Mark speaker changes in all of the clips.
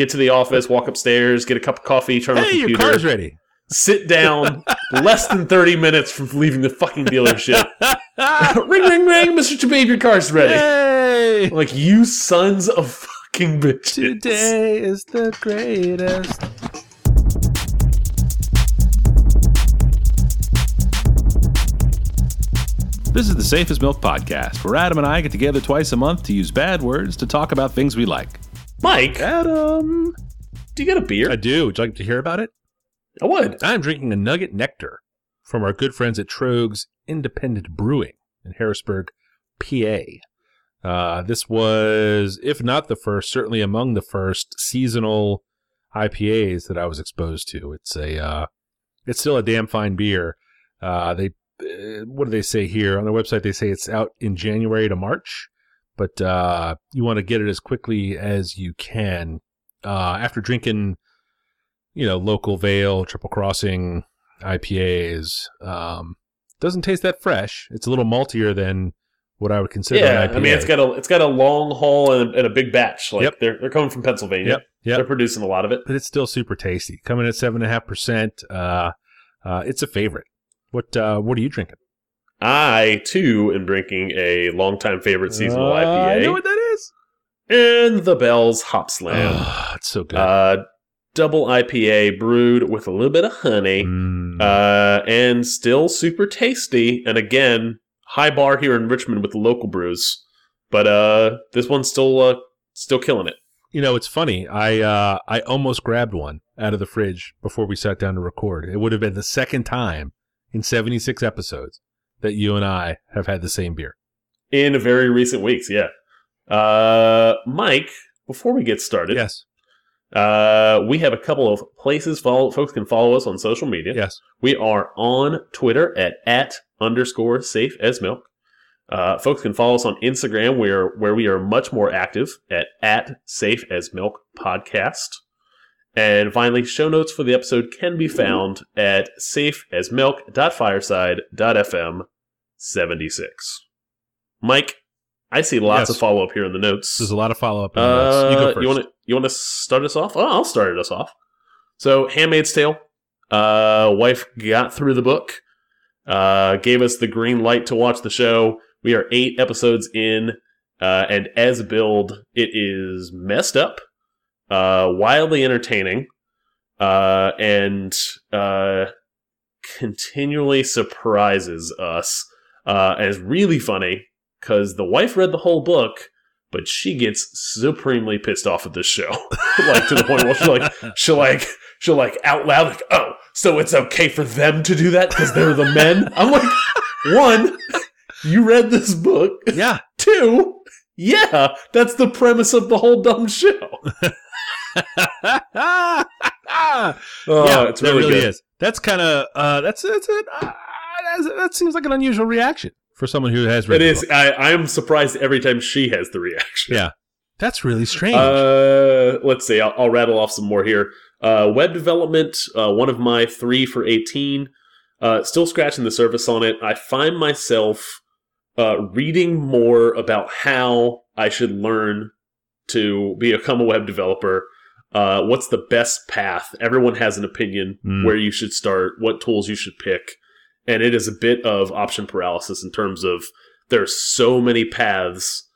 Speaker 1: get to the office, walk upstairs, get a cup of coffee, turn on
Speaker 2: Hey,
Speaker 1: the
Speaker 2: your
Speaker 1: computer,
Speaker 2: car's ready.
Speaker 1: sit down, less than 30 minutes from leaving the fucking dealership. ring, ring, ring, Mr. Chabib, your car's ready.
Speaker 2: Hey,
Speaker 1: Like, you sons of fucking bitches.
Speaker 2: today is the greatest. This is the Safe as Milk Podcast, where Adam and I get together twice a month to use bad words to talk about things we like.
Speaker 1: Mike,
Speaker 2: Adam.
Speaker 1: do you get a beer?
Speaker 2: I do. Would you like to hear about it?
Speaker 1: I would.
Speaker 2: I'm drinking a Nugget Nectar from our good friends at Tröegs Independent Brewing in Harrisburg, PA. Uh, this was, if not the first, certainly among the first seasonal IPAs that I was exposed to. It's a, uh, it's still a damn fine beer. Uh, they, uh, what do they say here on their website? They say it's out in January to March, but uh, you want to get it as quickly as you can. Uh, after drinking, you know, local Veil, Triple Crossing IPAs, um, doesn't taste that fresh. It's a little maltier than what I would consider
Speaker 1: Yeah,
Speaker 2: an IPA.
Speaker 1: I mean it's got a it's got a long haul and a, and a big batch. Like
Speaker 2: Yep.
Speaker 1: they're they're coming from Pennsylvania.
Speaker 2: Yep, yep.
Speaker 1: They're producing a lot of it.
Speaker 2: but it's still super tasty. Coming at seven and a half percent. Uh, uh, it's a favorite. What uh, what are you drinking?
Speaker 1: I too am drinking a longtime favorite seasonal
Speaker 2: Uh, I know what that is.
Speaker 1: and the Bell's Hopslam.
Speaker 2: Oh, it's so good.
Speaker 1: uh, double IPA brewed with a little bit of honey,
Speaker 2: Mm.
Speaker 1: uh, and still super tasty. And again, high bar here in Richmond with the local brews, but uh, this one's still uh, still killing it.
Speaker 2: you know, it's funny. I uh, I almost grabbed one out of the fridge before we sat down to record. It would have been the second time in seventy six episodes that you and I have had the same beer.
Speaker 1: in very recent weeks. Yeah, uh, Mike. Before we get started,
Speaker 2: Yes,
Speaker 1: uh, we have a couple of places follow, folks can follow us on social media.
Speaker 2: yes.
Speaker 1: We are on Twitter at at underscore safe as milk. Uh, folks can follow us on Instagram where where we are much more active at at safe as milk podcast. And finally, show notes for the episode can be found at safeasmilk.fireside.fm 76. Mike, I see lots
Speaker 2: Yes.
Speaker 1: of follow up here in the notes.
Speaker 2: There's a lot of follow up. Uh, you go first.
Speaker 1: you want to you want to start us off? Oh, I'll start us off. So, Handmaid's Tale. Uh, wife got through the book. Uh, gave us the green light to watch the show. We are eight episodes in, uh, and as build, it is messed up, uh, wildly entertaining, uh, and uh, continually surprises us. Uh, and it's really funny because the wife read the whole book, but she gets supremely pissed off at this show, like to the point where she'll like she'll like she'll like out loud like, "Oh, so it's okay for them to do that because they're the men." I'm like, one, you read this book.
Speaker 2: yeah,
Speaker 1: Two, yeah, that's the premise of the whole dumb show.
Speaker 2: yeah,
Speaker 1: Oh, it's
Speaker 2: that
Speaker 1: really,
Speaker 2: really
Speaker 1: good.
Speaker 2: is. That's kind of uh, that's that's it. Uh, that's, that seems like an unusual reaction for someone who has read.
Speaker 1: It is. I, I am surprised every time she has the reaction.
Speaker 2: Yeah, that's really strange.
Speaker 1: Uh, let's see. I'll, I'll rattle off some more here. Uh, web development, uh, one of my three for 18. Uh, still scratching the surface on it. I find myself uh, reading more about how I should learn to become a web developer. Uh, what's the best path? Everyone has an opinion
Speaker 2: Mm.
Speaker 1: where you should start, what tools you should pick. And it is a bit of option paralysis in terms of there's so many paths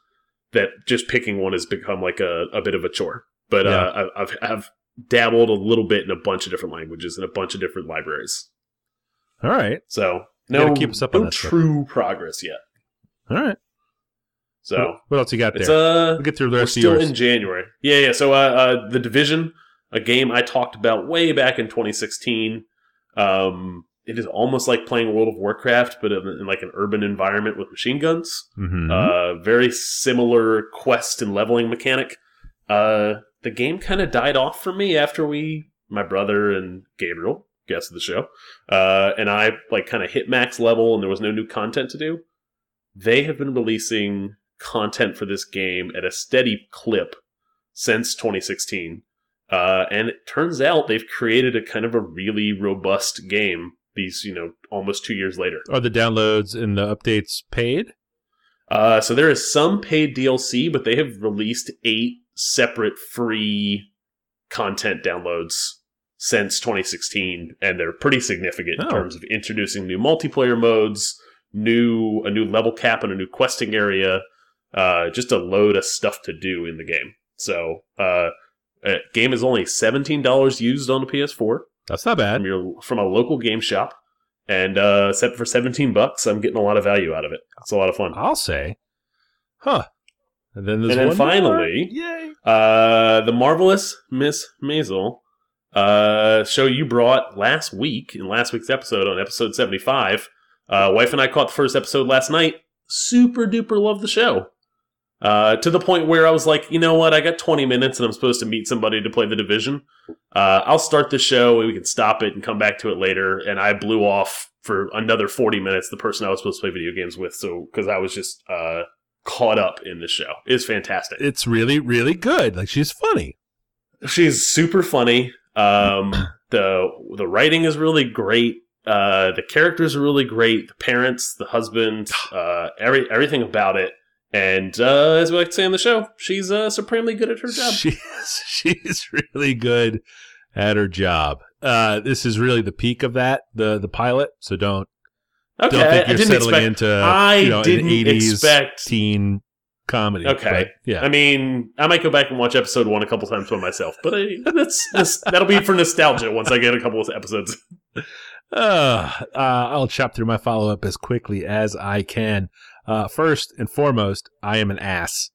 Speaker 1: that just picking one has become like a, a bit of a chore. But
Speaker 2: Yeah.
Speaker 1: uh, I've, I've dabbled a little bit in a bunch of different languages and a bunch of different libraries.
Speaker 2: All right,
Speaker 1: So no,
Speaker 2: keep us up on
Speaker 1: no
Speaker 2: stuff.
Speaker 1: true progress yet.
Speaker 2: all right.
Speaker 1: So
Speaker 2: what, else you got there?
Speaker 1: uh
Speaker 2: we'll get through the
Speaker 1: we're
Speaker 2: of
Speaker 1: still in January. Yeah, yeah. So uh, uh, the division, a game I talked about way back in 2016. Um, it is almost like playing World of Warcraft, but in, in like an urban environment with machine guns.
Speaker 2: Mhm.
Speaker 1: Uh, very similar quest and leveling mechanic. Uh, the game kind of died off for me after we, my brother and Gabriel, guest of the show, uh, and I like kind of hit max level, and there was no new content to do. They have been releasing content for this game at a steady clip since 2016. Uh, and it turns out they've created a kind of a really robust game. These, you know, almost two years later.
Speaker 2: Are the downloads and the updates paid?
Speaker 1: Uh, so there is some paid DLC, but they have released eight separate free content downloads since 2016, and they're pretty significant in
Speaker 2: Oh.
Speaker 1: terms of introducing new multiplayer modes, new a new level cap and a new questing area, uh, just a load of stuff to do in the game. So, uh, uh, game is only seventeen dollars used on the PS4
Speaker 2: That's not bad.
Speaker 1: from your from a local game shop, and uh, set for seventeen bucks. I'm getting a lot of value out of it. It's a lot of fun.
Speaker 2: I'll say. Huh. And then there's
Speaker 1: And then finally-
Speaker 2: Yay.
Speaker 1: Uh, the marvelous Miss Maisel, uh, show you brought last week in last week's episode on episode seventy five. Uh, wife and I caught the first episode last night. Super duper love the show. Uh, to the point where I was like, you know what? I got 20 minutes and I'm supposed to meet somebody to play the division. Uh, I'll start the show and we can stop it and come back to it later. And I blew off for another 40 minutes the person I was supposed to play video games with. So, because I was just uh, caught up in the show. It's fantastic.
Speaker 2: It's really, really good. Like she's funny.
Speaker 1: She's super funny. Um, the the writing is really great. Uh, the characters are really great. The parents, the husband, uh, every everything about it. And uh, as we like to say on the show, she's uh, supremely good at her job.
Speaker 2: She is, she's really good at her job. Uh, this is really the peak of that, the the pilot. So don't
Speaker 1: Okay,
Speaker 2: don't think you're settling
Speaker 1: expect.
Speaker 2: into
Speaker 1: I
Speaker 2: you know,
Speaker 1: didn't
Speaker 2: an 80s
Speaker 1: expect.
Speaker 2: teen comedy.
Speaker 1: Okay.
Speaker 2: but, yeah.
Speaker 1: I mean, I might go back and watch episode one a couple times by myself, but I, that's, that's that'll be for nostalgia once I get a couple of episodes.
Speaker 2: Uh, uh, I'll chop through my follow up as quickly as I can. Uh, first and foremost, I am an ass.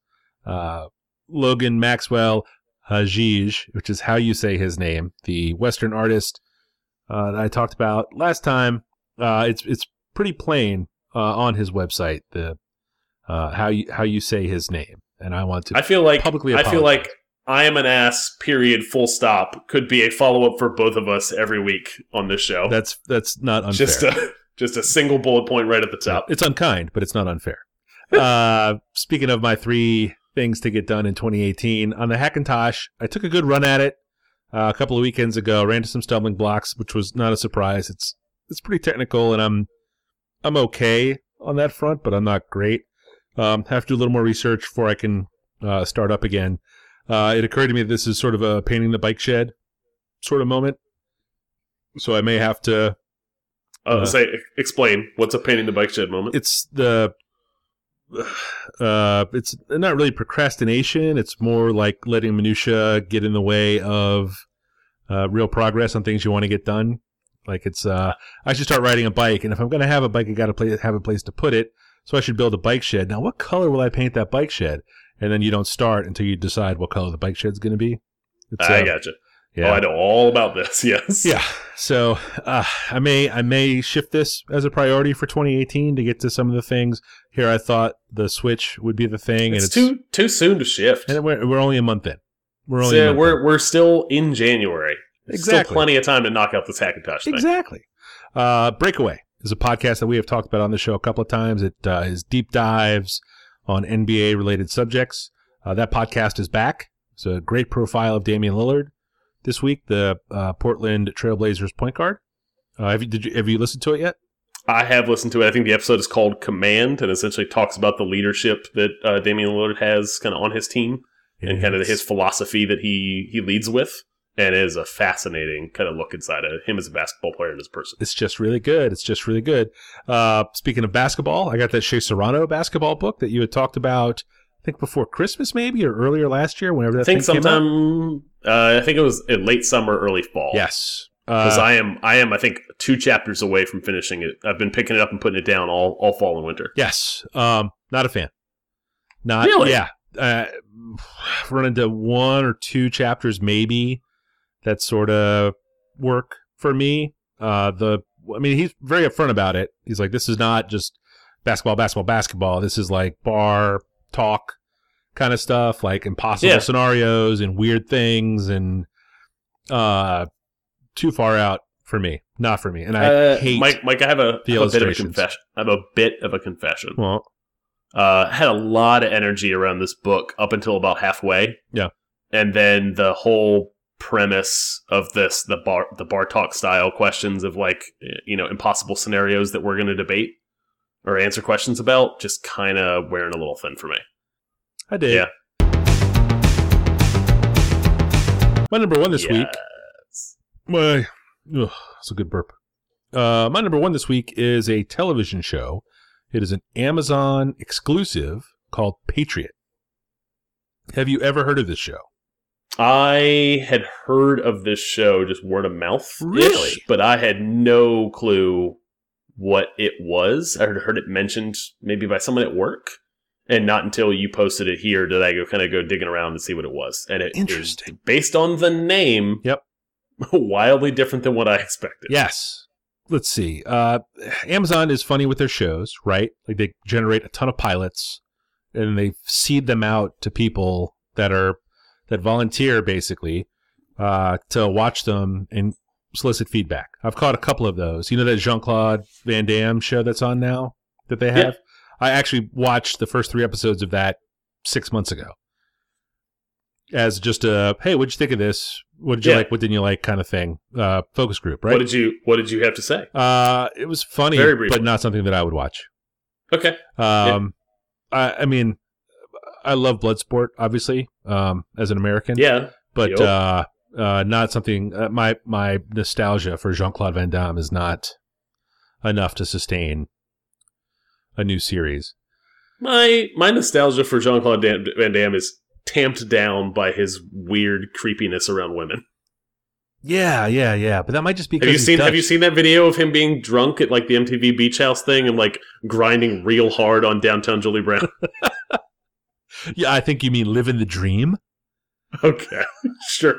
Speaker 2: Uh, Logan Maxwell Hagege, which is how you say his name, the Western artist uh, that I talked about last time. Uh, it's it's pretty plain uh, on his website the uh, how you how you say his name, and I want to
Speaker 1: I feel like
Speaker 2: publicly
Speaker 1: I feel like I am an ass. Period. Full stop. Could be a follow up for both of us every week on this show.
Speaker 2: that's that's not unfair.
Speaker 1: just a just a single bullet point right at the top.
Speaker 2: It's unkind, but it's not unfair. uh, speaking of my three things to get done in 2018, on the Hackintosh, I took a good run at it uh, a couple of weekends ago. Ran into some stumbling blocks, which was not a surprise. It's it's pretty technical, and I'm I'm okay on that front, but I'm not great. Um, have to do a little more research before I can uh, start up again. Uh, it occurred to me that this is sort of a painting the bike shed sort of moment, so I may have to
Speaker 1: Uh,
Speaker 2: Uh,
Speaker 1: say explain what's a painting the bike shed moment.
Speaker 2: it's the uh it's not really procrastination. It's more like letting minutia get in the way of uh real progress on things you want to get done. Like it's uh i should start riding a bike and if i'm going to have a bike i got to play have a place to put it so i should build a bike shed. Now what color will i paint that bike shed? And then you don't start until you decide what color the bike shed's going to be. It's,
Speaker 1: I
Speaker 2: uh,
Speaker 1: gotcha.
Speaker 2: Yeah
Speaker 1: Oh, I know all about this. Yes.
Speaker 2: yeah. So uh, I may I may shift this as a priority for 2018 to get to some of the things. Here I thought the Switch would be the thing,
Speaker 1: It's,
Speaker 2: and it's
Speaker 1: too too soon to shift.
Speaker 2: and we're, we're only a month in. We're only
Speaker 1: So we're we're still in January. There's Still plenty of time to knock out this Hackintosh
Speaker 2: in.
Speaker 1: thing.
Speaker 2: exactly. Uh, Breakaway is a podcast that we have talked about on the show a couple of times. It uh, is deep dives on NBA related subjects. Uh, that podcast is back. It's a great profile of Damian Lillard this week, the uh, Portland Trailblazers point guard. Uh, have you did you have you listened to it yet?
Speaker 1: I have listened to it. I think the episode is called Command and essentially talks about the leadership that uh, Damian Lillard has kind of on his team and kind of his philosophy that he he leads with. And it is a fascinating kind of look inside of him as a basketball player and as a person.
Speaker 2: It's just really good. It's just really good. Uh, speaking of basketball, I got that Shea Serrano basketball book that you had talked about. I think before Christmas, maybe or earlier last year, whenever that
Speaker 1: I think
Speaker 2: thing came out.
Speaker 1: sometime uh, I think it was in late summer, early fall.
Speaker 2: Yes,
Speaker 1: because
Speaker 2: uh,
Speaker 1: I am I am I think two chapters away from finishing it. I've been picking it up and putting it down all all fall and winter.
Speaker 2: yes. Um, not a fan. Not
Speaker 1: Really?
Speaker 2: Yeah. Uh, run into one or two chapters maybe that sort of work for me. Uh, the I mean, he's very upfront about it. He's like, this is not just basketball, basketball, basketball. This is like bar talk kind of stuff, like impossible
Speaker 1: Yeah.
Speaker 2: scenarios and weird things, and uh, too far out for me. Not for me. And I
Speaker 1: Uh,
Speaker 2: hate.
Speaker 1: Mike. Mike, I have a,
Speaker 2: the
Speaker 1: I have a bit of a confession. I have a bit of a confession.
Speaker 2: well,
Speaker 1: Uh, I had a lot of energy around this book up until about halfway.
Speaker 2: Yeah.
Speaker 1: and then the whole premise of this the bar the bar talk style questions of like you know impossible scenarios that we're going to debate or answer questions about just kind of wearing a little thin for me.
Speaker 2: I did.
Speaker 1: Yeah.
Speaker 2: My number one this week.
Speaker 1: Yes.
Speaker 2: My, ugh, that's a good burp. Uh, my number one this week is a television show. It is an Amazon exclusive called Patriot. Have you ever heard of this show?
Speaker 1: I had heard of this show just word of mouth,
Speaker 2: Really?
Speaker 1: but I had no clue what it was. I had heard it mentioned maybe by someone at work, and not until you posted it here did I go kind of go digging around to see what it was. And it is
Speaker 2: Interesting.
Speaker 1: based on the name.
Speaker 2: Yep.
Speaker 1: wildly different than what I expected.
Speaker 2: Yes. Let's see. Uh, Amazon is funny with their shows, right? Like they generate a ton of pilots and they seed them out to people that are that volunteer basically uh, to watch them and solicit feedback. I've caught a couple of those. You know that Jean Claude Van Damme show that's on now that they have.
Speaker 1: Yeah.
Speaker 2: I actually watched the first three episodes of that six months ago. As just a hey, what'd you think of this? What did you
Speaker 1: Yeah.
Speaker 2: like? What didn't you like? Kind of thing. Uh, focus group, right?
Speaker 1: What did you What did you have to say?
Speaker 2: Uh, it was funny,
Speaker 1: Very briefly.
Speaker 2: but not something that I would watch.
Speaker 1: Okay.
Speaker 2: Um, I, I mean, I love Bloodsport, obviously, um, as an American.
Speaker 1: Yeah.
Speaker 2: but
Speaker 1: Yep.
Speaker 2: uh, uh, not something. Uh, my my nostalgia for Jean Claude Van Damme is not enough to sustain a new series.
Speaker 1: My my nostalgia for Jean Claude Van Damme is tamped down by his weird creepiness around women.
Speaker 2: Yeah, yeah, yeah. But that might just be.
Speaker 1: Have you seen Have you seen that video of him being drunk at like the MTV Beach House thing and like grinding real hard on downtown Julie Brown?
Speaker 2: Yeah, I think you mean living the dream.
Speaker 1: okay, sure.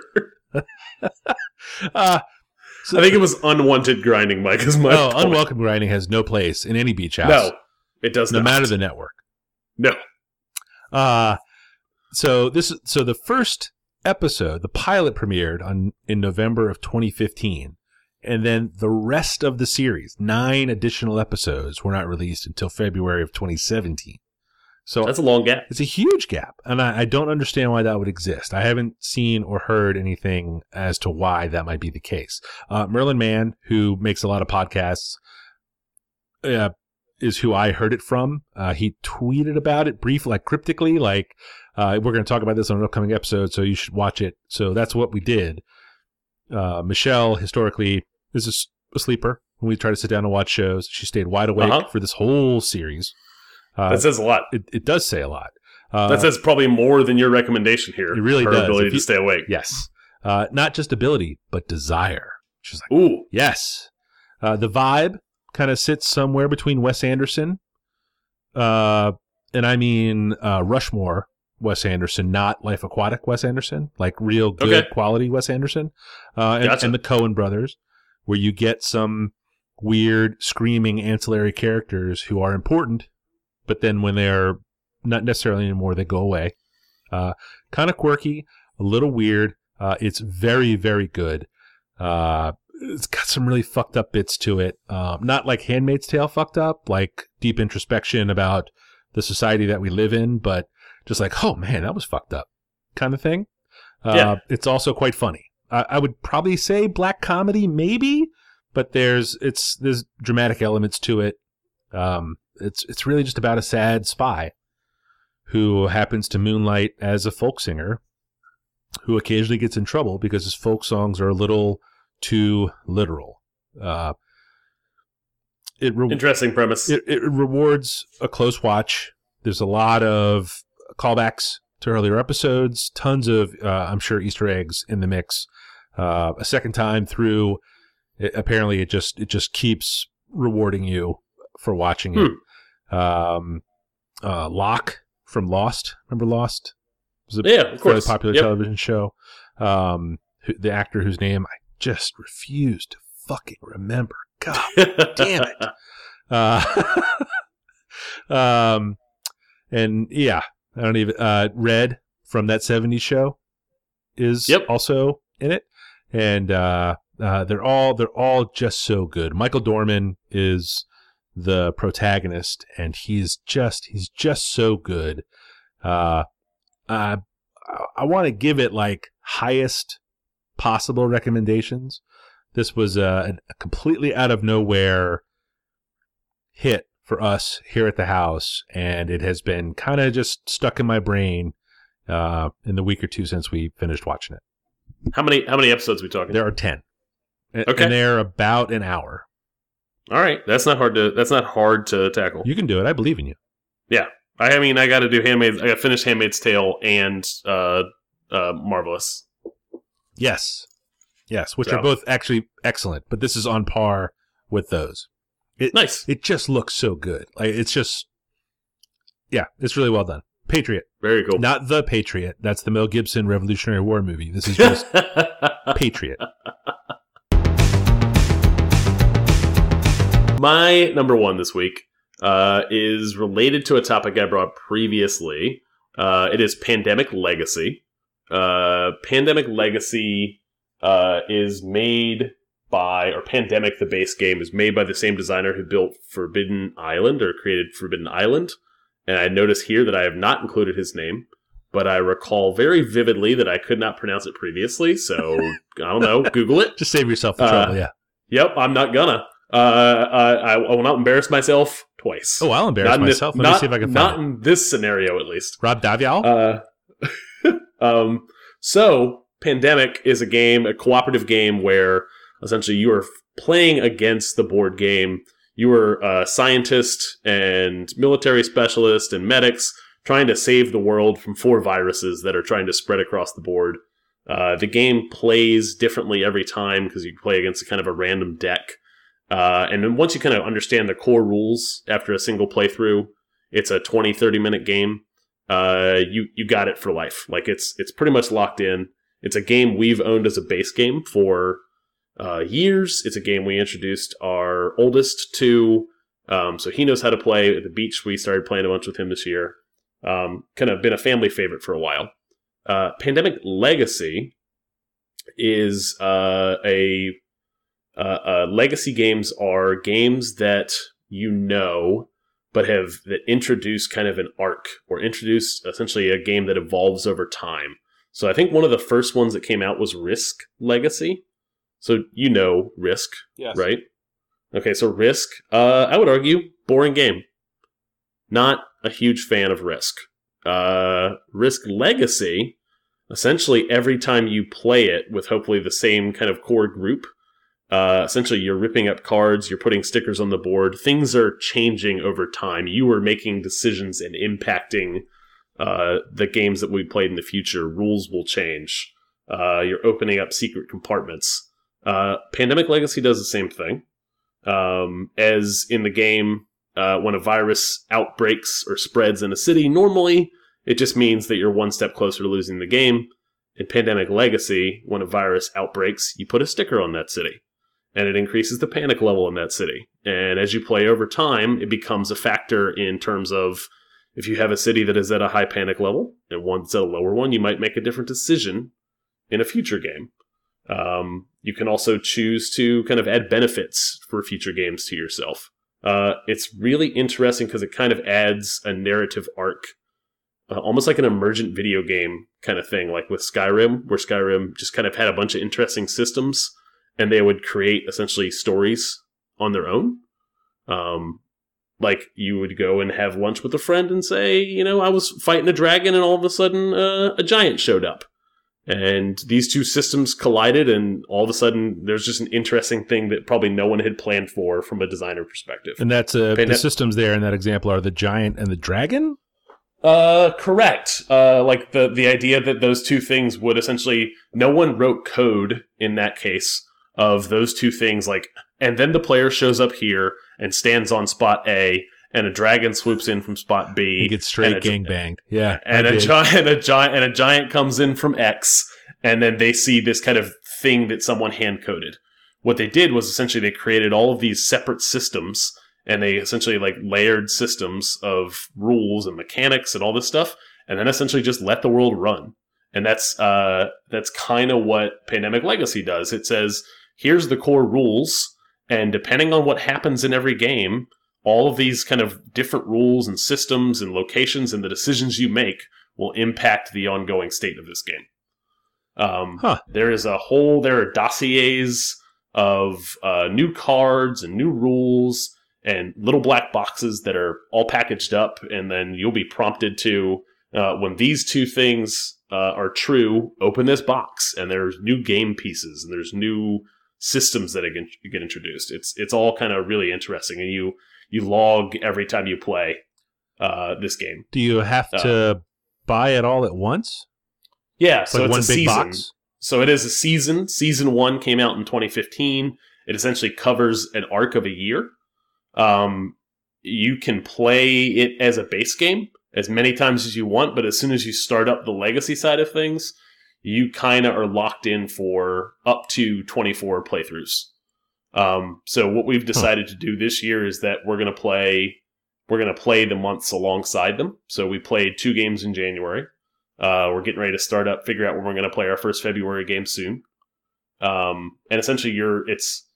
Speaker 2: Uh, so,
Speaker 1: I think it was unwanted grinding, Mike. Is my
Speaker 2: oh,
Speaker 1: point.
Speaker 2: unwelcome grinding has no place in any beach house.
Speaker 1: No, it does
Speaker 2: no
Speaker 1: not.
Speaker 2: matter the network.
Speaker 1: no.
Speaker 2: Uh so this is so the first episode, the pilot premiered on in November of 2015. And then the rest of the series, nine additional episodes, were not released until February of 2017. So
Speaker 1: That's a long gap.
Speaker 2: it's a huge gap, and I, I don't understand why that would exist. I haven't seen or heard anything as to why that might be the case. Uh, Merlin Mann, who makes a lot of podcasts, uh, is who I heard it from. Uh, he tweeted about it brief, like cryptically, like uh, we're going to talk about this on an upcoming episode, so you should watch it. So that's what we did. Uh, Michelle historically is a, sleeper when we try to sit down and watch shows. She stayed wide awake
Speaker 1: Uh-huh.
Speaker 2: for this whole series. Uh,
Speaker 1: That says a lot.
Speaker 2: it, it does say a lot. Uh,
Speaker 1: That says probably more than your recommendation here.
Speaker 2: It really
Speaker 1: her
Speaker 2: does.
Speaker 1: ability
Speaker 2: If
Speaker 1: to stay awake.
Speaker 2: yes, uh, not just ability, but desire. She's like,
Speaker 1: Ooh,
Speaker 2: yes. Uh, the vibe kind of sits somewhere between Wes Anderson, uh, and I mean uh, Rushmore Wes Anderson, not Life Aquatic Wes Anderson, like real good
Speaker 1: Okay.
Speaker 2: quality Wes Anderson, uh, and,
Speaker 1: Gotcha.
Speaker 2: and the Coen brothers, where you get some weird screaming ancillary characters who are important, but then when they're not necessarily anymore, they go away. Uh, kind of quirky, a little weird. Uh, it's very, very good. Uh, it's got some really fucked up bits to it. Um, not like Handmaid's Tale fucked up, like deep introspection about the society that we live in, but just like, oh man, that was fucked up kind of thing. Uh,
Speaker 1: Yeah.
Speaker 2: It's also quite funny. I, I would probably say black comedy, maybe, but there's it's there's dramatic elements to it. Um, it's it's really just about a sad spy who happens to moonlight as a folk singer who occasionally gets in trouble because his folk songs are a little too literal. Uh, it, re-
Speaker 1: interesting premise.
Speaker 2: it it rewards a close watch. There's a lot of callbacks to earlier episodes, tons of uh, I'm sure Easter eggs in the mix. Uh, a second time through, it, apparently it just it just keeps rewarding you for watching it. Um, uh, Locke from Lost, remember Lost? It was a
Speaker 1: yeah, of
Speaker 2: fairly
Speaker 1: course.
Speaker 2: popular
Speaker 1: Yep.
Speaker 2: television show. Um, who, the actor whose name I just refuse to fucking remember. God damn it. Uh, um, and yeah, I don't even. Uh, Red from that '70s show is
Speaker 1: Yep.
Speaker 2: also in it, and uh, uh, they're all they're all just so good. Michael Dorman is the protagonist, and he's just he's just so good. Uh, uh, I, I want to give it like highest possible recommendations. This was a, a completely out of nowhere hit for us here at the house, and it has been kind of just stuck in my brain uh, in the week or two since we finished watching it.
Speaker 1: How many how many episodes are we talking?
Speaker 2: There are 10.
Speaker 1: Okay.
Speaker 2: And they're about an hour.
Speaker 1: All right, that's not hard to that's not hard to tackle.
Speaker 2: You can do it. I believe in you.
Speaker 1: Yeah, I mean, I got to do Handmaid's. I got to finish Handmaid's Tale and uh, uh, Marvelous.
Speaker 2: Yes. Yes, which
Speaker 1: So-
Speaker 2: are both actually excellent, but this is on par with those. It
Speaker 1: Nice,
Speaker 2: it just looks so good. Like it's just Yeah, it's really well done. Patriot.
Speaker 1: very cool.
Speaker 2: Not The Patriot. That's the Mel Gibson Revolutionary War movie. This is just Patriot.
Speaker 1: My number one this week uh, is related to a topic I brought previously. Uh, it is Pandemic Legacy. Uh, Pandemic Legacy uh, is made by, or Pandemic, the base game, is made by the same designer who built Forbidden Island or created Forbidden Island. And I notice here that I have not included his name, but I recall very vividly that I could not pronounce it previously. So I don't know. Google it.
Speaker 2: Just save yourself the
Speaker 1: Uh,
Speaker 2: trouble, yeah.
Speaker 1: Yep, I'm not gonna. Uh, I, I will not embarrass myself twice.
Speaker 2: Oh, I'll embarrass
Speaker 1: not this-
Speaker 2: myself. Let
Speaker 1: not,
Speaker 2: me see if I can
Speaker 1: Not
Speaker 2: find it.
Speaker 1: in this scenario, at least.
Speaker 2: Rob Daviau?
Speaker 1: Uh, um, so, Pandemic is a game, a cooperative game where essentially you are playing against the board game. You are a scientist and military specialist and medics trying to save the world from four viruses that are trying to spread across the board. Uh, the game plays differently every time because you play against a kind of a random deck. Uh, and then once you kind of understand the core rules after a single playthrough, it's a 20, 30 minute game uh, you you got it for life. Like it's it's pretty much locked in. It's a game we've owned as a base game for uh, years. It's a game we introduced our oldest to, um, so he knows how to play. At the beach, we started playing a bunch with him this year. Um, kind of been a family favorite for a while. Uh, Pandemic Legacy is uh, a uh, uh, legacy games are games that you know but have that introduce kind of an arc or introduce essentially a game that evolves over time. So I think one of the first ones that came out was Risk Legacy. So you know Risk,
Speaker 2: yes.
Speaker 1: right? Okay, so Risk, uh, I would argue, boring game. Not a huge fan of Risk. Uh, Risk Legacy, essentially every time you play it with hopefully the same kind of core group, uh, essentially you're ripping up cards, you're putting stickers on the board. Things are changing over time. You are making decisions and impacting uh, the games that we played in the future. Rules will change. Uh, you're opening up secret compartments. Uh, Pandemic Legacy does the same thing. Um, as in the game, uh, when a virus outbreaks or spreads in a city, normally it just means that you're one step closer to losing the game. In Pandemic Legacy, when a virus outbreaks, you put a sticker on that city and it increases the panic level in that city. And as you play over time, it becomes a factor in terms of if you have a city that is at a high panic level and one that's at a lower one, you might make a different decision in a future game. Um, you can also choose to kind of add benefits for future games to yourself. Uh, it's really interesting because it kind of adds a narrative arc, uh, almost like an emergent video game kind of thing, like with Skyrim, where Skyrim just kind of had a bunch of interesting systems and they would create essentially stories on their own. Um, like you would go and have lunch with a friend and say, you know, I was fighting a dragon and all of a sudden uh, a giant showed up. And these two systems collided, and all of a sudden, there's just an interesting thing that probably no one had planned for from a designer perspective.
Speaker 2: And that's uh, the systems there in that example are the giant and the dragon.
Speaker 1: Uh, correct. Uh, like the the idea that those two things would essentially no one wrote code in that case of those two things. Like, and then the player shows up here and stands on spot A, and a dragon swoops in from spot B.
Speaker 2: He gets straight gang banged. Yeah,
Speaker 1: and
Speaker 2: I
Speaker 1: a giant, a giant, and a giant comes in from X, and then they see this kind of thing that someone hand coded. What they did was essentially they created all of these separate systems, and they essentially like layered systems of rules and mechanics and all this stuff, and then essentially just let the world run. And that's uh, that's kind of what Pandemic Legacy does. It says here's the core rules, and depending on what happens in every game, all of these kind of different rules and systems and locations and the decisions you make will impact the ongoing state of this game. Um,
Speaker 2: Huh.
Speaker 1: There is a whole, there are dossiers of uh, new cards and new rules and little black boxes that are all packaged up, and then you'll be prompted to, uh, when these two things uh, are true, open this box, and there's new game pieces and there's new systems that get, get introduced. It's it's all kind of really interesting, and you you log every time you play uh, this game.
Speaker 2: Do you have
Speaker 1: Uh,
Speaker 2: to buy it all at once?
Speaker 1: Yeah,
Speaker 2: It's
Speaker 1: so
Speaker 2: like
Speaker 1: it's
Speaker 2: one
Speaker 1: a
Speaker 2: big
Speaker 1: season.
Speaker 2: box.
Speaker 1: So it is a season. Season one came out in 2015. It essentially covers an arc of a year. Um, you can play it as a base game as many times as you want, but as soon as you start up the legacy side of things, you kind of are locked in for up to 24 playthroughs. Um, so what we've decided to do this year is that we're going to play we're going to play the months alongside them. So we played two games in January. Uh, we're getting ready to start up, figure out when we're going to play our first February game soon. Um, and essentially, you're it's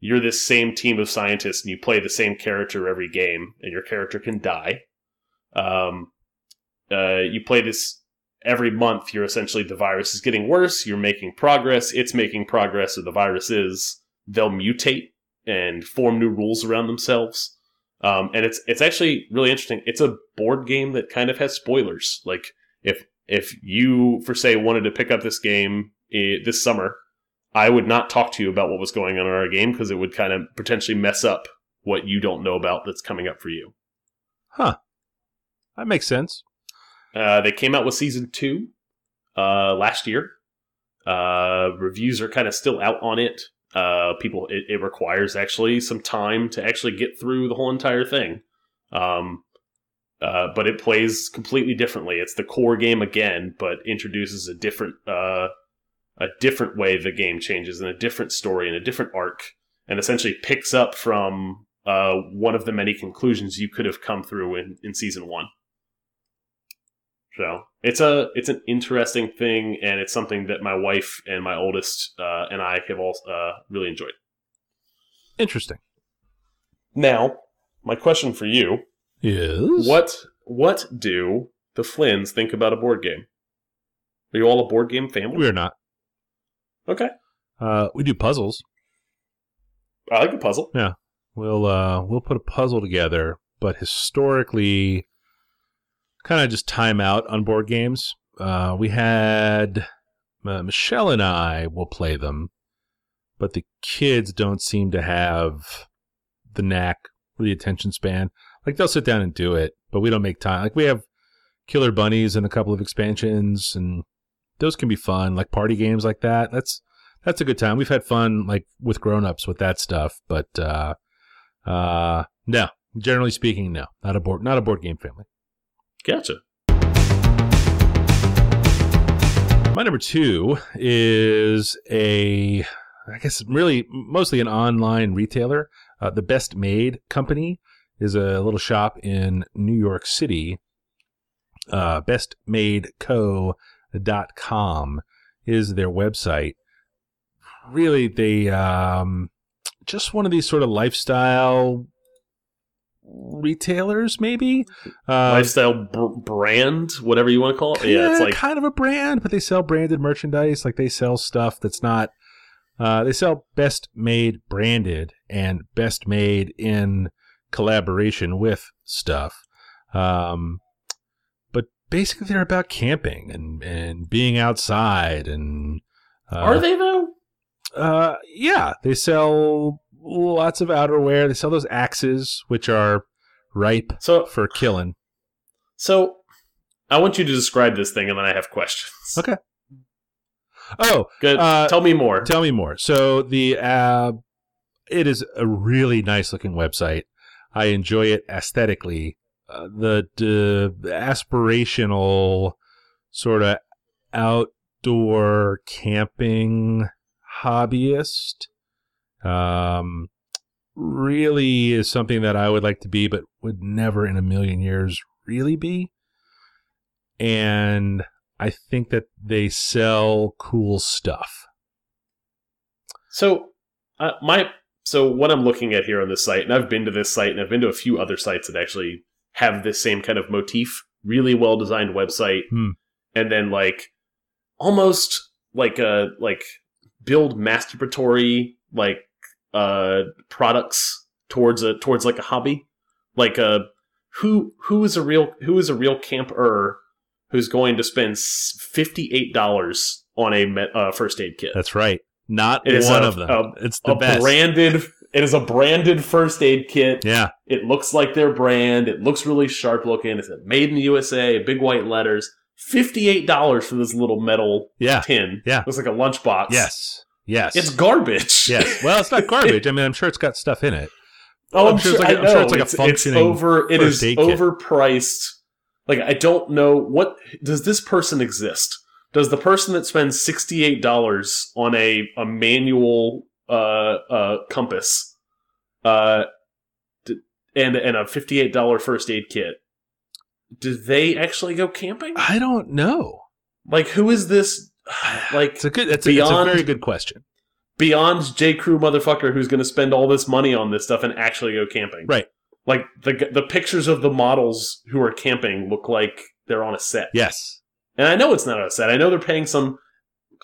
Speaker 1: you're this same team of scientists, and you play the same character every game, and your character can die. Um, uh, you play this every month. You're essentially the virus is getting worse. You're making progress. It's making progress, or the virus is. They'll mutate and form new rules around themselves. Um, and it's it's actually really interesting. It's a board game that kind of has spoilers. Like if if you, for say, wanted to pick up this game eh, this summer, I would not talk to you about what was going on in our game because it would kind of potentially mess up what you don't know about that's coming up for you.
Speaker 2: Huh. That makes sense.
Speaker 1: Uh, they came out with season two uh, last year. Uh, reviews are kind of still out on it. Uh, people, it, it requires actually some time to actually get through the whole entire thing. Um, uh, but it plays completely differently. It's the core game again, but introduces a different, a different way the game changes, and a different story, and a different arc, and essentially picks up from one of the many conclusions you could have come through in, in season one. So it's a it's an interesting thing, and it's something that my wife and my oldest uh, and I have all uh, really enjoyed.
Speaker 2: Interesting.
Speaker 1: Now, my question for you:
Speaker 2: Is
Speaker 1: What what do the Flynns think about a board game? Are you all a board game family?
Speaker 2: We're not.
Speaker 1: Okay,
Speaker 2: Uh, we do puzzles.
Speaker 1: I like a puzzle.
Speaker 2: Yeah, we'll uh, we'll put a puzzle together, but historically, kind of just time out on board games. Uh, we had uh, Michelle and I will play them, but the kids don't seem to have the knack or the attention span. Like they'll sit down and do it, but we don't make time. Like we have Killer Bunnies and a couple of expansions, and those can be fun. Like party games like that. That's that's a good time. We've had fun like with grown-ups with that stuff, but uh uh no, generally speaking no. Not a board not a board game family.
Speaker 1: Gotcha.
Speaker 2: My number 2 is a I guess really mostly an online retailer. Uh, the Best Made company is a little shop in New York City. Uh, bestmadeco.com is their website. Really, they um, just one of these sort of lifestyle retailers, maybe. Uh,
Speaker 1: Lifestyle br- brand, whatever you want to call it. Yeah, it's like
Speaker 2: kind of a brand, but they sell branded merchandise. Like they sell stuff that's not. Uh, they sell best made branded and best made in collaboration with stuff. Um, but basically, they're about camping and and being outside and. Uh,
Speaker 1: are they though?
Speaker 2: Uh, yeah, they sell lots of outerwear. They sell those axes, which are ripe
Speaker 1: So
Speaker 2: for killing.
Speaker 1: so I want you to describe this thing, and then I have questions.
Speaker 2: Okay. Oh,
Speaker 1: Good.
Speaker 2: Uh,
Speaker 1: Tell me more.
Speaker 2: Tell me more. So the uh, it is a really nice looking website. I enjoy it aesthetically. Uh, the, the aspirational sort of outdoor camping hobbyist um, really is something that I would like to be, but would never in a million years really be. And I think that they sell cool stuff.
Speaker 1: So, uh, my so what I'm looking at here on this site, and I've been to this site, and I've been to a few other sites that actually have this same kind of motif. Really well designed website,
Speaker 2: Hmm.
Speaker 1: and then like almost like a like build masturbatory like uh products towards a towards like a hobby, like a who who is a real who is a real camper who's going to spend fifty-eight dollars on a uh, first aid kit.
Speaker 2: That's right. Not
Speaker 1: It
Speaker 2: one
Speaker 1: a-
Speaker 2: of them.
Speaker 1: a-
Speaker 2: it's the
Speaker 1: a
Speaker 2: best.
Speaker 1: branded. It is a branded first aid kit.
Speaker 2: yeah.
Speaker 1: It looks like their brand. It looks really sharp looking. It's made in the USA. Big white letters. Fifty-eight dollars for this little metal
Speaker 2: Yeah.
Speaker 1: tin.
Speaker 2: Yeah.
Speaker 1: looks like a lunchbox.
Speaker 2: Yes. Yes.
Speaker 1: it's garbage.
Speaker 2: yes. Well, it's not garbage. I mean, I'm sure it's got stuff in it.
Speaker 1: Oh, I'm,
Speaker 2: I'm sure
Speaker 1: sure.
Speaker 2: it's like a-
Speaker 1: I
Speaker 2: I'm sure it's like a
Speaker 1: it's,
Speaker 2: functioning
Speaker 1: It's over. It
Speaker 2: first aid kit.
Speaker 1: overpriced. Like I don't know what does this person exist? Does the person that spends sixty eight dollars on a a manual uh uh compass, uh, and and a fifty eight dollar first aid kit? Do they actually go camping?
Speaker 2: I don't know.
Speaker 1: Like who is this? Like
Speaker 2: It's a good. It's, a, it's a very good question.
Speaker 1: beyond J Crew motherfucker who's going to spend all this money on this stuff and actually go camping.
Speaker 2: Right.
Speaker 1: Like the the pictures of the models who are camping look like they're on a set.
Speaker 2: Yes.
Speaker 1: And I know it's not on a set. I know they're paying some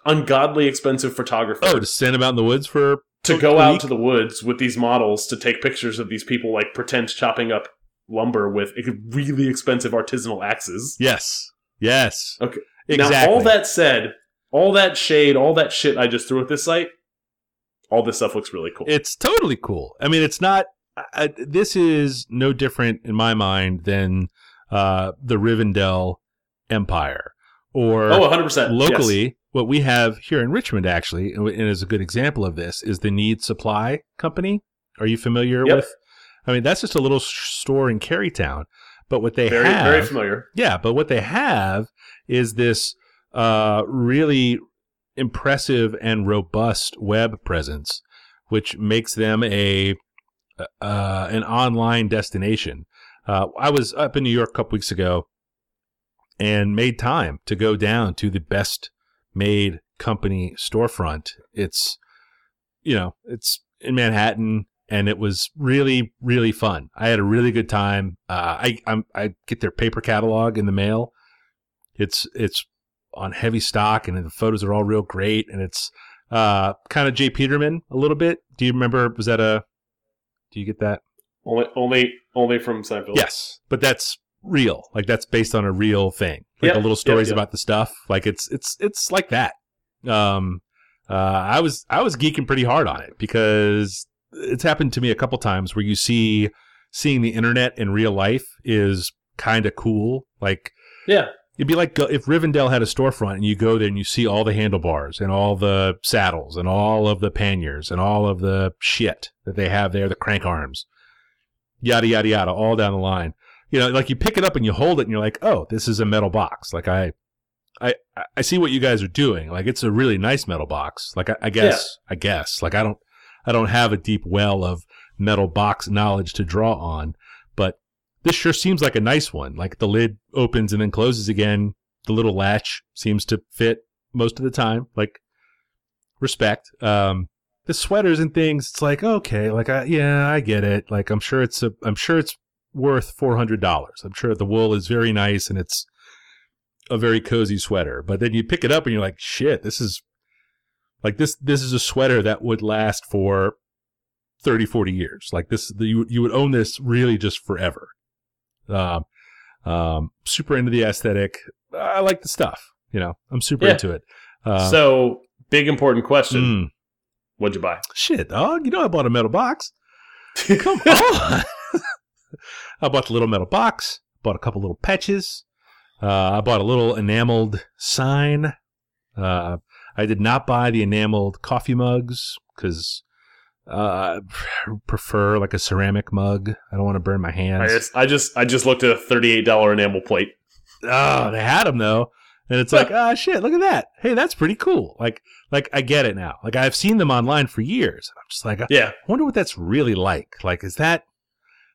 Speaker 1: ungodly expensive photographer
Speaker 2: Oh, to send them out in the woods for
Speaker 1: to go out
Speaker 2: week?
Speaker 1: to the woods with these models to take pictures of these people like pretend chopping up lumber with really expensive artisanal axes.
Speaker 2: Yes. Yes.
Speaker 1: Okay.
Speaker 2: Exactly.
Speaker 1: Now, all that said, all that shade, all that shit I just threw at this site, all this stuff looks really cool.
Speaker 2: It's totally cool. I mean, it's not. I, this is no different in my mind than uh, the Rivendell Empire, or
Speaker 1: oh, 100%.
Speaker 2: locally. What we have here in Richmond, actually, and and is a good example of this, is the Need Supply Company. Are you familiar
Speaker 1: Yep.
Speaker 2: with? I mean, that's just a little store in Carytown, but what they
Speaker 1: Very,
Speaker 2: have,
Speaker 1: very familiar.
Speaker 2: yeah, but what they have is this uh, really impressive and robust web presence, which makes them a uh, an online destination. Uh, I was up in New York a couple weeks ago and made time to go down to the best made company storefront. It's you know it's in Manhattan. And it was really, really fun. I had a really good time. Uh, I I'm, I get their paper catalog in the mail, it's it's on heavy stock and the photos are all real great and it's uh kind of J. Peterman a little bit. Do you remember was that a do you get that?
Speaker 1: Only, only, only from Seinfeld.
Speaker 2: Yes. But that's real. Like that's based on a real thing. Like
Speaker 1: Yep,
Speaker 2: the little stories
Speaker 1: yep, yep.
Speaker 2: about the stuff. Like it's it's it's like that. Um uh I was I was geeking pretty hard on it because it's happened to me a couple times where you see seeing the internet in real life is kind of cool. Like
Speaker 1: Yeah.
Speaker 2: It'd be like if Rivendell had a storefront and you go there and you see all the handlebars and all the saddles and all of the panniers and all of the shit that they have there, the crank arms, yada, yada, yada, all down the line. You know, like you pick it up and you hold it and you're like, oh, this is a metal box. Like I, I, I see what you guys are doing. Like it's a really nice metal box. Like I, I guess, I guess, like I don't, I don't have a deep well of metal box knowledge to draw on, this sure seems like a nice one. Like the lid opens and then closes again. The little latch seems to fit most of the time. Like respect. Um, the sweaters and things. It's like okay, like I yeah, I get it. Like I'm sure it's a I'm sure it's worth four hundred dollars. I'm sure the wool is very nice and it's a very cozy sweater. But then you pick it up and you're like, shit, this is like this this is a sweater that would last for 30 40 years like this you, you would own this really just forever um, um, super into the aesthetic. I like the stuff. You know, I'm super
Speaker 1: Yeah.
Speaker 2: into it. Uh,
Speaker 1: so, big important question.
Speaker 2: mm,
Speaker 1: What'd you buy?
Speaker 2: shit, dog. You know, I bought a metal box. Come on. I bought the little metal box. Bought a couple little patches. Uh, I bought a little enameled sign. Uh, I did not buy the enameled coffee mugs because uh, I prefer like a ceramic mug. I don't want to burn my hands.
Speaker 1: I just, I just, I just looked at a thirty-eight dollar enamel plate.
Speaker 2: oh, they had them though, and it's like, ah, shit, look at that. Hey, that's pretty cool. Like, like I get it now. Like I've seen them online for years. I'm just like, I
Speaker 1: Yeah,
Speaker 2: wonder what that's really like. Like, is that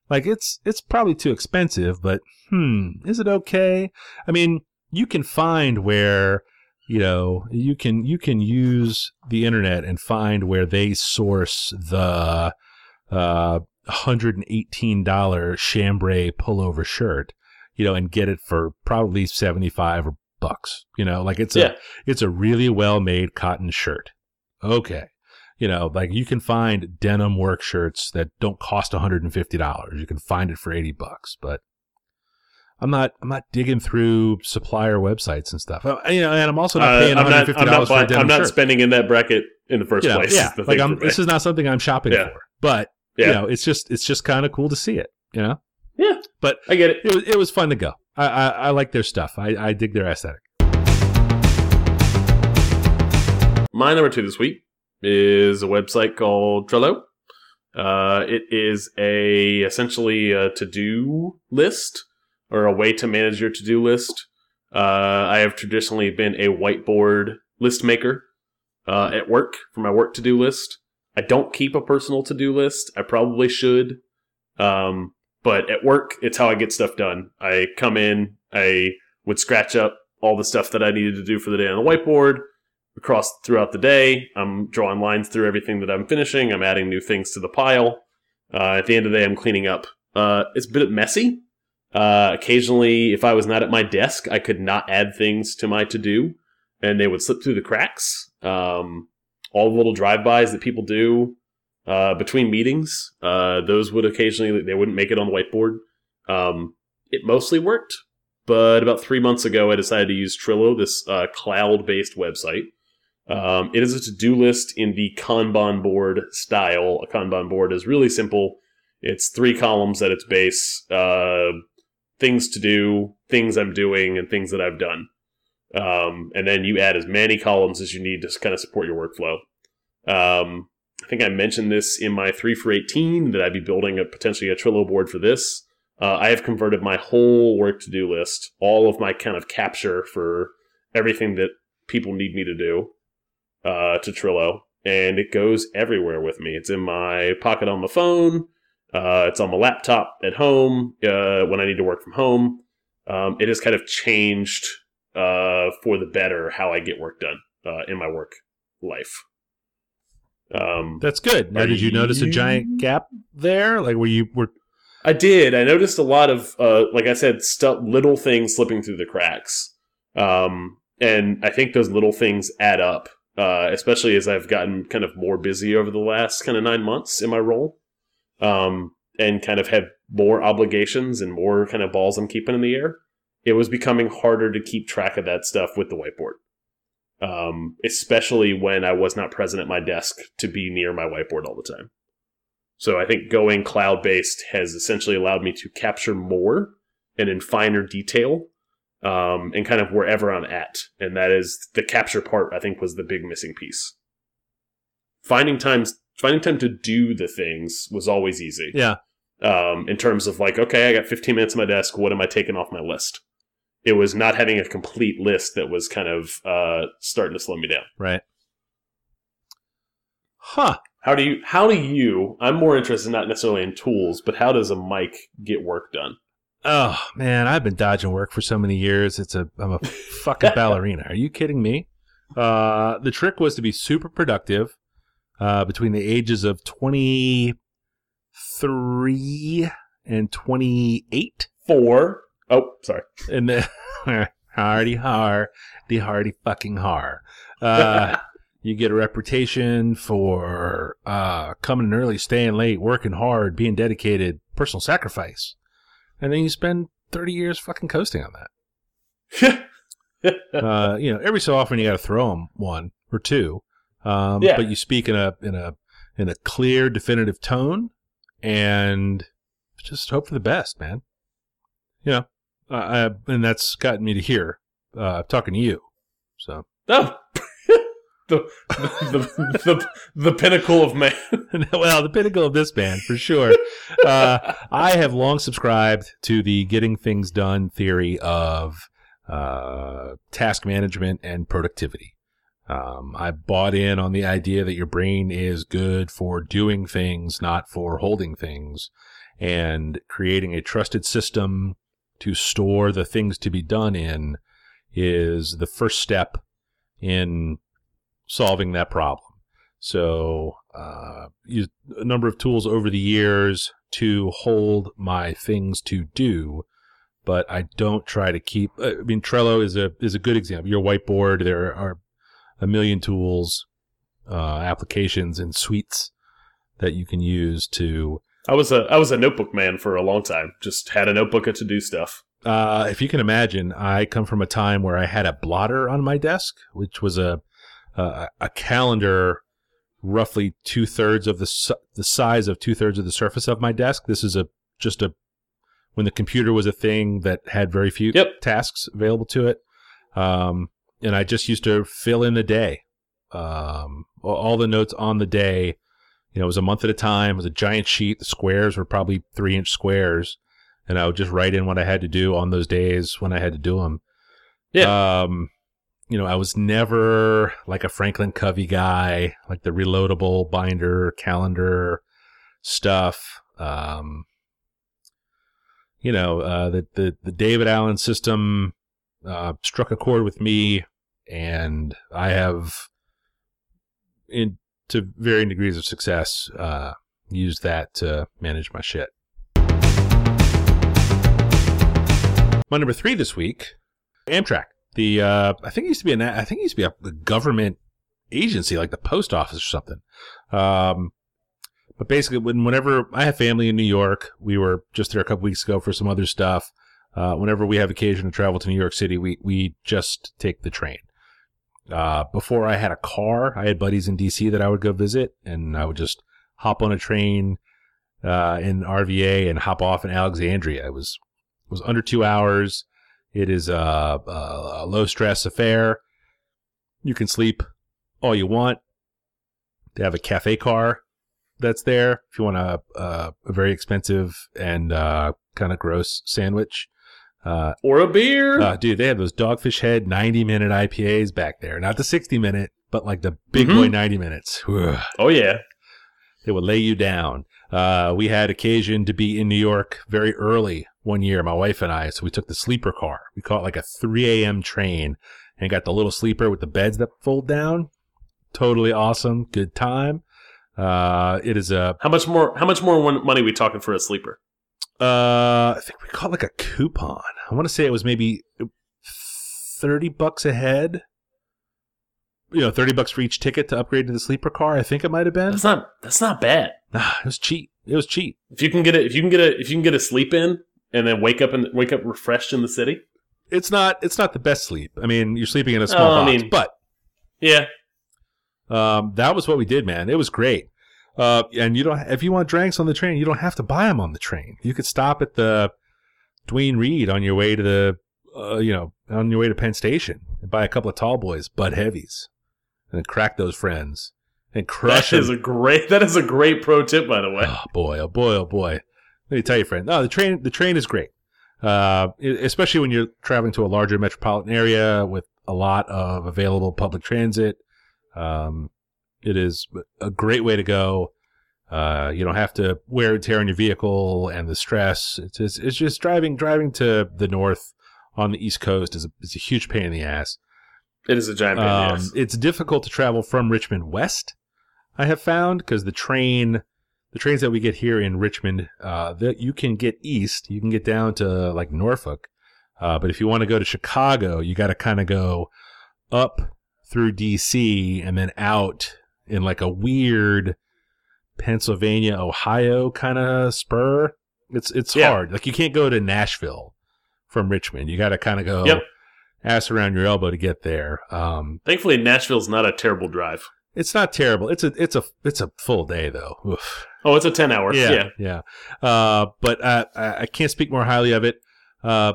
Speaker 2: like it's it's probably too expensive, but hmm, is it okay? I mean, you can find where you know you can you can use the internet and find where they source the uh $118 chambray pullover shirt you know and get it for probably 75 or bucks you know like it's a it's a really well made cotton shirt. Okay. You know, like you can find denim work shirts that don't cost $150. You can find it for 80 bucks, but I'm not I'm not digging through supplier websites and stuff. Uh, you know, and I'm also not
Speaker 1: Uh,
Speaker 2: paying
Speaker 1: I'm not.
Speaker 2: 150
Speaker 1: I'm not,
Speaker 2: for a denim
Speaker 1: I'm not
Speaker 2: shirt.
Speaker 1: spending in that bracket in the first
Speaker 2: You know,
Speaker 1: place.
Speaker 2: yeah, like I'm, this is not something I'm shopping
Speaker 1: Yeah.
Speaker 2: for, but
Speaker 1: Yeah.
Speaker 2: you know, it's just it's just kind of cool to see it. You know, Yeah, but
Speaker 1: I get it.
Speaker 2: it was it was fun to go. I I, I like their stuff. I, I dig their aesthetic.
Speaker 1: My number two this week is a website called Trello. Uh, it is a essentially a to do list or a way to manage your to do list. Uh, I have traditionally been a whiteboard list maker uh, at work for my work to do list. I don't keep a personal to do list. I probably should. Um, but at work, it's how I get stuff done. I come in, I would scratch up all the stuff that I needed to do for the day on the whiteboard across throughout the day. I'm drawing lines through everything that I'm finishing. I'm adding new things to the pile. Uh, at the end of the day, I'm cleaning up. Uh, it's a bit messy. Uh, occasionally, if I was not at my desk, I could not add things to my to do, and they would slip through the cracks. Um, all the little drive-bys that people do uh, between meetings, uh, those would occasionally they wouldn't make it on the whiteboard. Um, it mostly worked, but about three months ago, I decided to use Trello, this uh, cloud-based website. Um, it is a to-do list in the Kanban board style. A Kanban board is really simple. It's three columns at its base: uh, things to do, things I'm doing, and things that I've done. Um, and then you add as many columns as you need to kind of support your workflow. Um, I think I mentioned this in my three for eighteen that I'd be building a potentially a Trello board for this. Uh, I have converted my whole work to do list, all of my kind of capture for everything that people need me to do, uh, to Trello, and it goes everywhere with me. It's in my pocket on my phone. Uh, it's on my laptop at home uh, when I need to work from home. Um, it has kind of changed uh, for the better how I get work done uh, in my work life. Um,
Speaker 2: That's good. Now, did you notice a giant gap there? Like, were you were
Speaker 1: I did. I noticed a lot of, uh, like I said, stu- little things slipping through the cracks. Um, and I think those little things add up, uh, especially as I've gotten kind of more busy over the last kind of nine months in my role. Um, and kind of have more obligations and more kind of balls I'm keeping in the air. It was becoming harder to keep track of that stuff with the whiteboard. Um, especially when I was not present at my desk to be near my whiteboard all the time. So I think going cloud based has essentially allowed me to capture more and in finer detail, um, and kind of wherever I'm at. And that is the capture part. I think was the big missing piece. Finding times, finding time to do the things was always easy.
Speaker 2: yeah?
Speaker 1: Um, in terms of like, okay, I got 15 minutes on my desk. What am I taking off my list? It was not having a complete list that was kind of uh, starting to slow me down.
Speaker 2: Right. Huh.
Speaker 1: How do you? How do you? I'm more interested not necessarily in tools, but how does a mic get work done?
Speaker 2: Oh man, I've been dodging work for so many years. It's a I'm a fucking ballerina. Are you kidding me? Uh, the trick was to be super productive uh, between the ages of 23 and 28.
Speaker 1: Four. Oh, sorry.
Speaker 2: And the hardy har, the hardy fucking har. Uh, you get a reputation for uh, coming in early, staying late, working hard, being dedicated, personal sacrifice. And then you spend 30 years fucking coasting on that. uh, you know, every so often you got to throw them one or two. Um,
Speaker 1: Yeah.
Speaker 2: but you speak in a, in a, in a clear, definitive tone and just hope for the best, man. You know, uh, I, and that's gotten me to here, uh, talking to you. So,
Speaker 1: oh. the, the, the, the pinnacle of man.
Speaker 2: well, the pinnacle of this band for sure. Uh, I have long subscribed to the getting things done theory of uh, task management and productivity. Um, I bought in on the idea that your brain is good for doing things, not for holding things, and creating a trusted system to store the things to be done in is the first step in solving that problem. So, uh, used a number of tools over the years to hold my things to do, but I don't try to keep. I mean, Trello is a is a good example. Your whiteboard, there are a million tools, uh, applications, and suites that you can use to.
Speaker 1: I was a I was a notebook man for a long time. Just had a notebook to do stuff.
Speaker 2: Uh, if you can imagine, I come from a time where I had a blotter on my desk, which was a a, a calendar roughly two thirds of the the size of two thirds of the surface of my desk. This is a just a when the computer was a thing that had very few
Speaker 1: Yep.
Speaker 2: tasks available to it. Um, and I just used to fill in the day. Um, all- the notes on the day, you know, it was a month at a time. It was a giant sheet. The squares were probably three inch squares. And I would just write in what I had to do on those days when I had to do them.
Speaker 1: Yeah.
Speaker 2: Um, you know, I was never like a Franklin Covey guy, like the reloadable binder calendar stuff. Um, you know, uh, the, the, the David Allen system, uh, struck a chord with me and I have in to varying degrees of success, uh, used that to manage my shit. My number three this week, Amtrak. The uh, I think it used to be an I think it used to be a, a government agency like the post office or something. Um, but basically, when whenever I have family in New York, we were just there a couple weeks ago for some other stuff. Uh, whenever we have occasion to travel to New York City, we we just take the train. Uh, before I had a car, I had buddies in DC that I would go visit, and I would just hop on a train uh, in RVA and hop off in Alexandria. It was it was under two hours. It is a, a, a low stress affair. You can sleep all you want. They have a cafe car that's there if you want a, a, a very expensive and uh, kind of gross sandwich. Uh,
Speaker 1: Or a beer.
Speaker 2: uh, dude, they have those Dogfish Head 90 minute IPAs back there. Not the 60 minute, but like the big
Speaker 1: Mhm.
Speaker 2: boy 90 minutes. Whew.
Speaker 1: oh yeah.
Speaker 2: They would lay you down. Uh, we had occasion to be in New York very early one year, my wife and I. So we took the sleeper car. We caught like a 3 a.m. train and got the little sleeper with the beds that fold down. Totally awesome. Good time. Uh, it is a,
Speaker 1: How much more? How much more one- money we talking for a sleeper?
Speaker 2: Uh, I think we caught like a coupon. I want to say it was maybe 30 bucks a head. You know, 30 bucks for each ticket to upgrade to the sleeper car. I think it might have been.
Speaker 1: That's not. That's not bad.
Speaker 2: Nah, it was cheap. It was cheap.
Speaker 1: If you can get it, if you can get a, if you can get a sleep in and then wake up and wake up refreshed in the city.
Speaker 2: it's not it's not the best sleep. I mean, you're sleeping in a small
Speaker 1: Oh, I mean-
Speaker 2: but
Speaker 1: Yeah.
Speaker 2: um, that was what we did, man. It was great. Uh, and you don't if you want drinks on the train, you don't have to buy them on the train. You could stop at the Duane Reade on your way to the uh, you know on your way to Penn Station and buy a couple of tall boys, Bud Heavies, and then crack those friends and crush
Speaker 1: That is
Speaker 2: them.
Speaker 1: a great. That is a great pro tip, by the way.
Speaker 2: Oh boy, oh boy, oh boy. Let me tell you, friend. No, the train the train is great. Uh, especially when you're traveling to a larger metropolitan area with a lot of available public transit. Um, it is a great way to go. Uh, you don't have to wear and tear on your vehicle and the stress. It's just, it's just driving driving to the north on the east coast is a, is a huge pain in the ass.
Speaker 1: It is a giant pain in the
Speaker 2: Um,
Speaker 1: ass.
Speaker 2: it's difficult to travel from Richmond west. I have found because the train, the trains that we get here in Richmond, uh, that you can get east, you can get down to like Norfolk, uh, but if you want to go to Chicago, you got to kind of go up through D.C. and then out in like a weird Pennsylvania, Ohio kind of spur. It's it's
Speaker 1: Yeah.
Speaker 2: hard. Like you can't go to Nashville from Richmond. You got to kind of go
Speaker 1: Yep.
Speaker 2: ass around your elbow to get there. Um,
Speaker 1: Thankfully, Nashville's not a terrible drive.
Speaker 2: it's not terrible. It's a it's a it's a full day though. Oof.
Speaker 1: Oh, it's a ten hour. Yeah.
Speaker 2: yeah, yeah. Uh, but I, I can't speak more highly of it. Uh,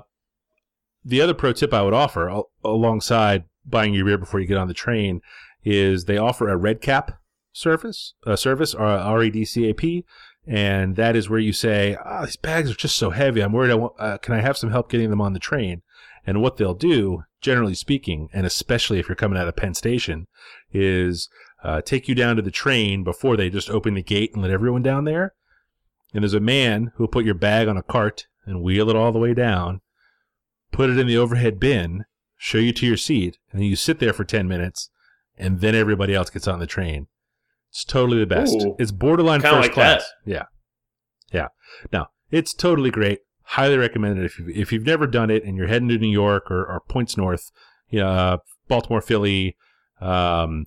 Speaker 2: the other pro tip I would offer, al- alongside buying your beer before you get on the train, is they offer a red cap service, a service, or R E D C A P, and that is where you say, "Ah, these bags are just so heavy. I'm worried. I want, uh, can I have some help getting them on the train?" And what they'll do, generally speaking, and especially if you're coming out of Penn Station, is uh, take you down to the train before they just open the gate and let everyone down there. And there's a man who'll put your bag on a cart and wheel it all the way down, put it in the overhead bin, show you to your seat, and you sit there for 10 minutes, and then everybody else gets on the train. It's totally the best.
Speaker 1: Ooh.
Speaker 2: it's borderline first
Speaker 1: like
Speaker 2: class.
Speaker 1: that.
Speaker 2: Yeah. Yeah. Now it's totally great. Highly recommended if, you, if you've never done it and you're heading to New York or, or points north, uh, Baltimore, Philly, um,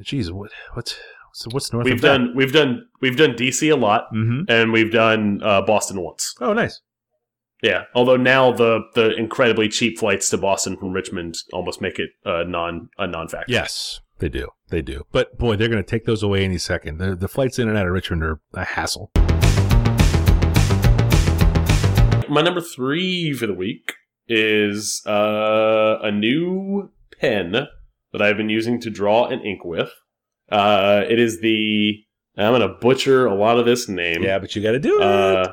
Speaker 2: geez, what, what's, what's, what's north
Speaker 1: We've done. We've done. We've done DC a lot,
Speaker 2: Mm-hmm.
Speaker 1: and we've done uh, Boston once.
Speaker 2: Oh, nice.
Speaker 1: Yeah, although now the the incredibly cheap flights to Boston from Richmond almost make it a non a non factor.
Speaker 2: Yes, they do. They do. But boy, they're going to take those away any second. The, the flights in and out of Richmond are a hassle.
Speaker 1: My number three for the week is uh, a new pen that I've been using to draw and ink with. Uh, it is the I'm gonna butcher a lot of this name.
Speaker 2: Yeah, but you got to do it.
Speaker 1: Uh,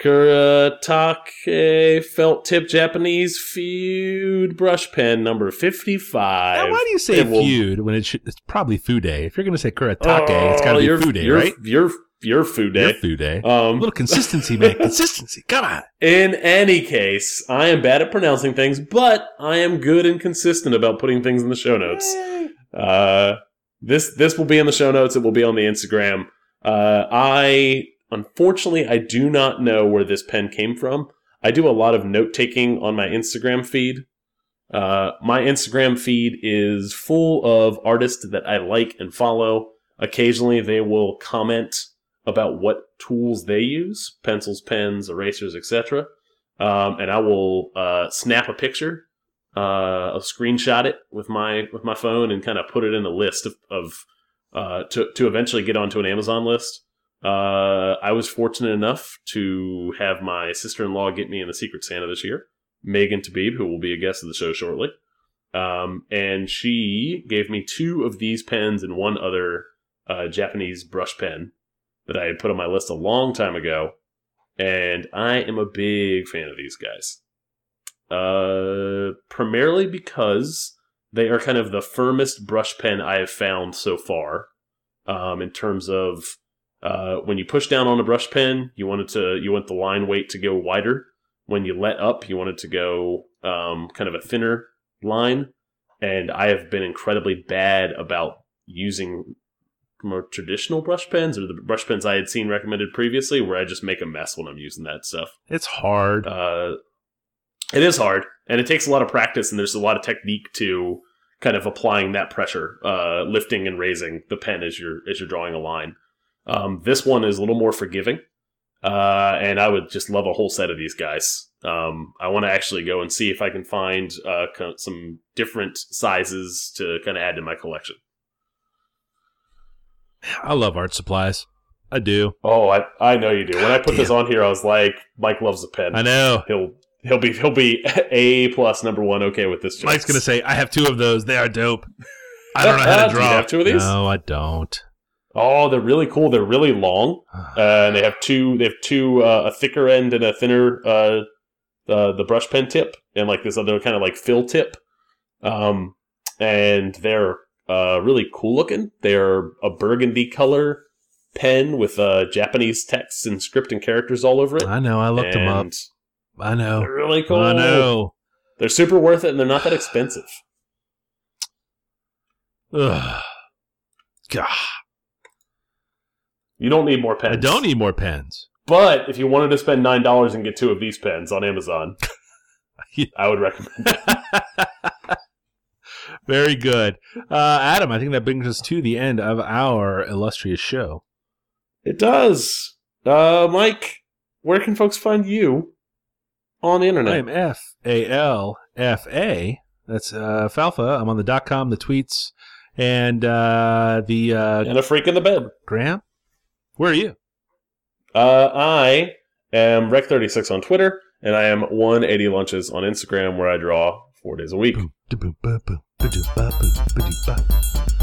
Speaker 1: Kuretake felt tip Japanese feud brush pen number fifty five.
Speaker 2: now, why do you say
Speaker 1: it will-
Speaker 2: feud when it should, it's probably Fude? If you're going to say Kuretake, it's got to
Speaker 1: Oh,
Speaker 2: be
Speaker 1: your-
Speaker 2: Fude,
Speaker 1: your,
Speaker 2: right?
Speaker 1: Your your food
Speaker 2: Your
Speaker 1: day.
Speaker 2: Fude. A
Speaker 1: Um,
Speaker 2: little consistency, man. consistency. Come on.
Speaker 1: in any case, I am bad at pronouncing things, but I am good and consistent about putting things in the show notes. Uh, this this will be in the show notes. It will be on the Instagram. Uh, I unfortunately I do not know where this pen came from. I do a lot of note taking on my Instagram feed. Uh, my Instagram feed is full of artists that I like and follow. Occasionally, they will comment about what tools they use pencils, pens, erasers, etc. Um, and I will uh, snap a picture, uh, I'll screenshot it with my with my phone, and kind of put it in a list of, of uh, to to eventually get onto an Amazon list. Uh, I was fortunate enough to have my sister in law get me in the Secret Santa this year, Megan Tabib, who will be a guest of the show shortly. Um, and she gave me two of these pens and one other uh, Japanese brush pen that I had put on my list a long time ago. And I am a big fan of these guys. Uh, primarily because they are kind of the firmest brush pen I have found so far. Um, in terms of uh, when you push down on a brush pen, you want it to you want the line weight to go wider. When you let up, you want it to go um, kind of a thinner line. And I have been incredibly bad about using more traditional brush pens or the brush pens I had seen recommended previously, where I just make a mess when I'm using that stuff.
Speaker 2: It's hard.
Speaker 1: Uh, it is hard, and it takes a lot of practice, and there's a lot of technique to kind of applying that pressure, uh, lifting and raising the pen as you're as you're drawing a line. Um, this one is a little more forgiving, uh, and I would just love a whole set of these guys. Um, I want to actually go and see if I can find uh, some different sizes to kind of add to my collection.
Speaker 2: I love art supplies. I do.
Speaker 1: Oh, I I know you do. When I
Speaker 2: God
Speaker 1: put this on here, I was like, Mike loves a pen.
Speaker 2: I know.
Speaker 1: He'll he'll be he'll be a plus number one. Okay with this.
Speaker 2: Mike's going to say, I have two of those. They are dope. I don't know how to
Speaker 1: Do you
Speaker 2: draw.
Speaker 1: have two of these?
Speaker 2: No, I don't.
Speaker 1: Oh, they're really cool. They're really long, uh, and they have two. They have two uh, a thicker end and a thinner uh, the the brush pen tip, and like this other kind of like fill tip. Um, and they're uh, really cool looking. They're a burgundy color pen with uh, Japanese text and script and characters all over it.
Speaker 2: I know. I looked them up. I know.
Speaker 1: They're really cool.
Speaker 2: I know.
Speaker 1: They're super worth it, and they're not that expensive.
Speaker 2: Ugh. God,
Speaker 1: You don't need more pens.
Speaker 2: I don't need more pens.
Speaker 1: But if you wanted to spend nine dollars and get two of these pens on Amazon, I would recommend. it.
Speaker 2: Very good. Uh, Adam, I think that brings us to the end of our illustrious show.
Speaker 1: It does. Uh, Mike, where can folks find you on the internet?
Speaker 2: I
Speaker 1: internet?
Speaker 2: am F A L F A. That's uh, Falfa. I'm on the dot com, the tweets, and uh, the uh,
Speaker 1: and a freak in the bed.
Speaker 2: Graham. Where are you?
Speaker 1: Uh, I am Rec36 on Twitter, and I am 180 Lunches on Instagram, where I draw four days a week.
Speaker 2: Boom, da boom, ba boom, ba doo ba boom, ba doo ba.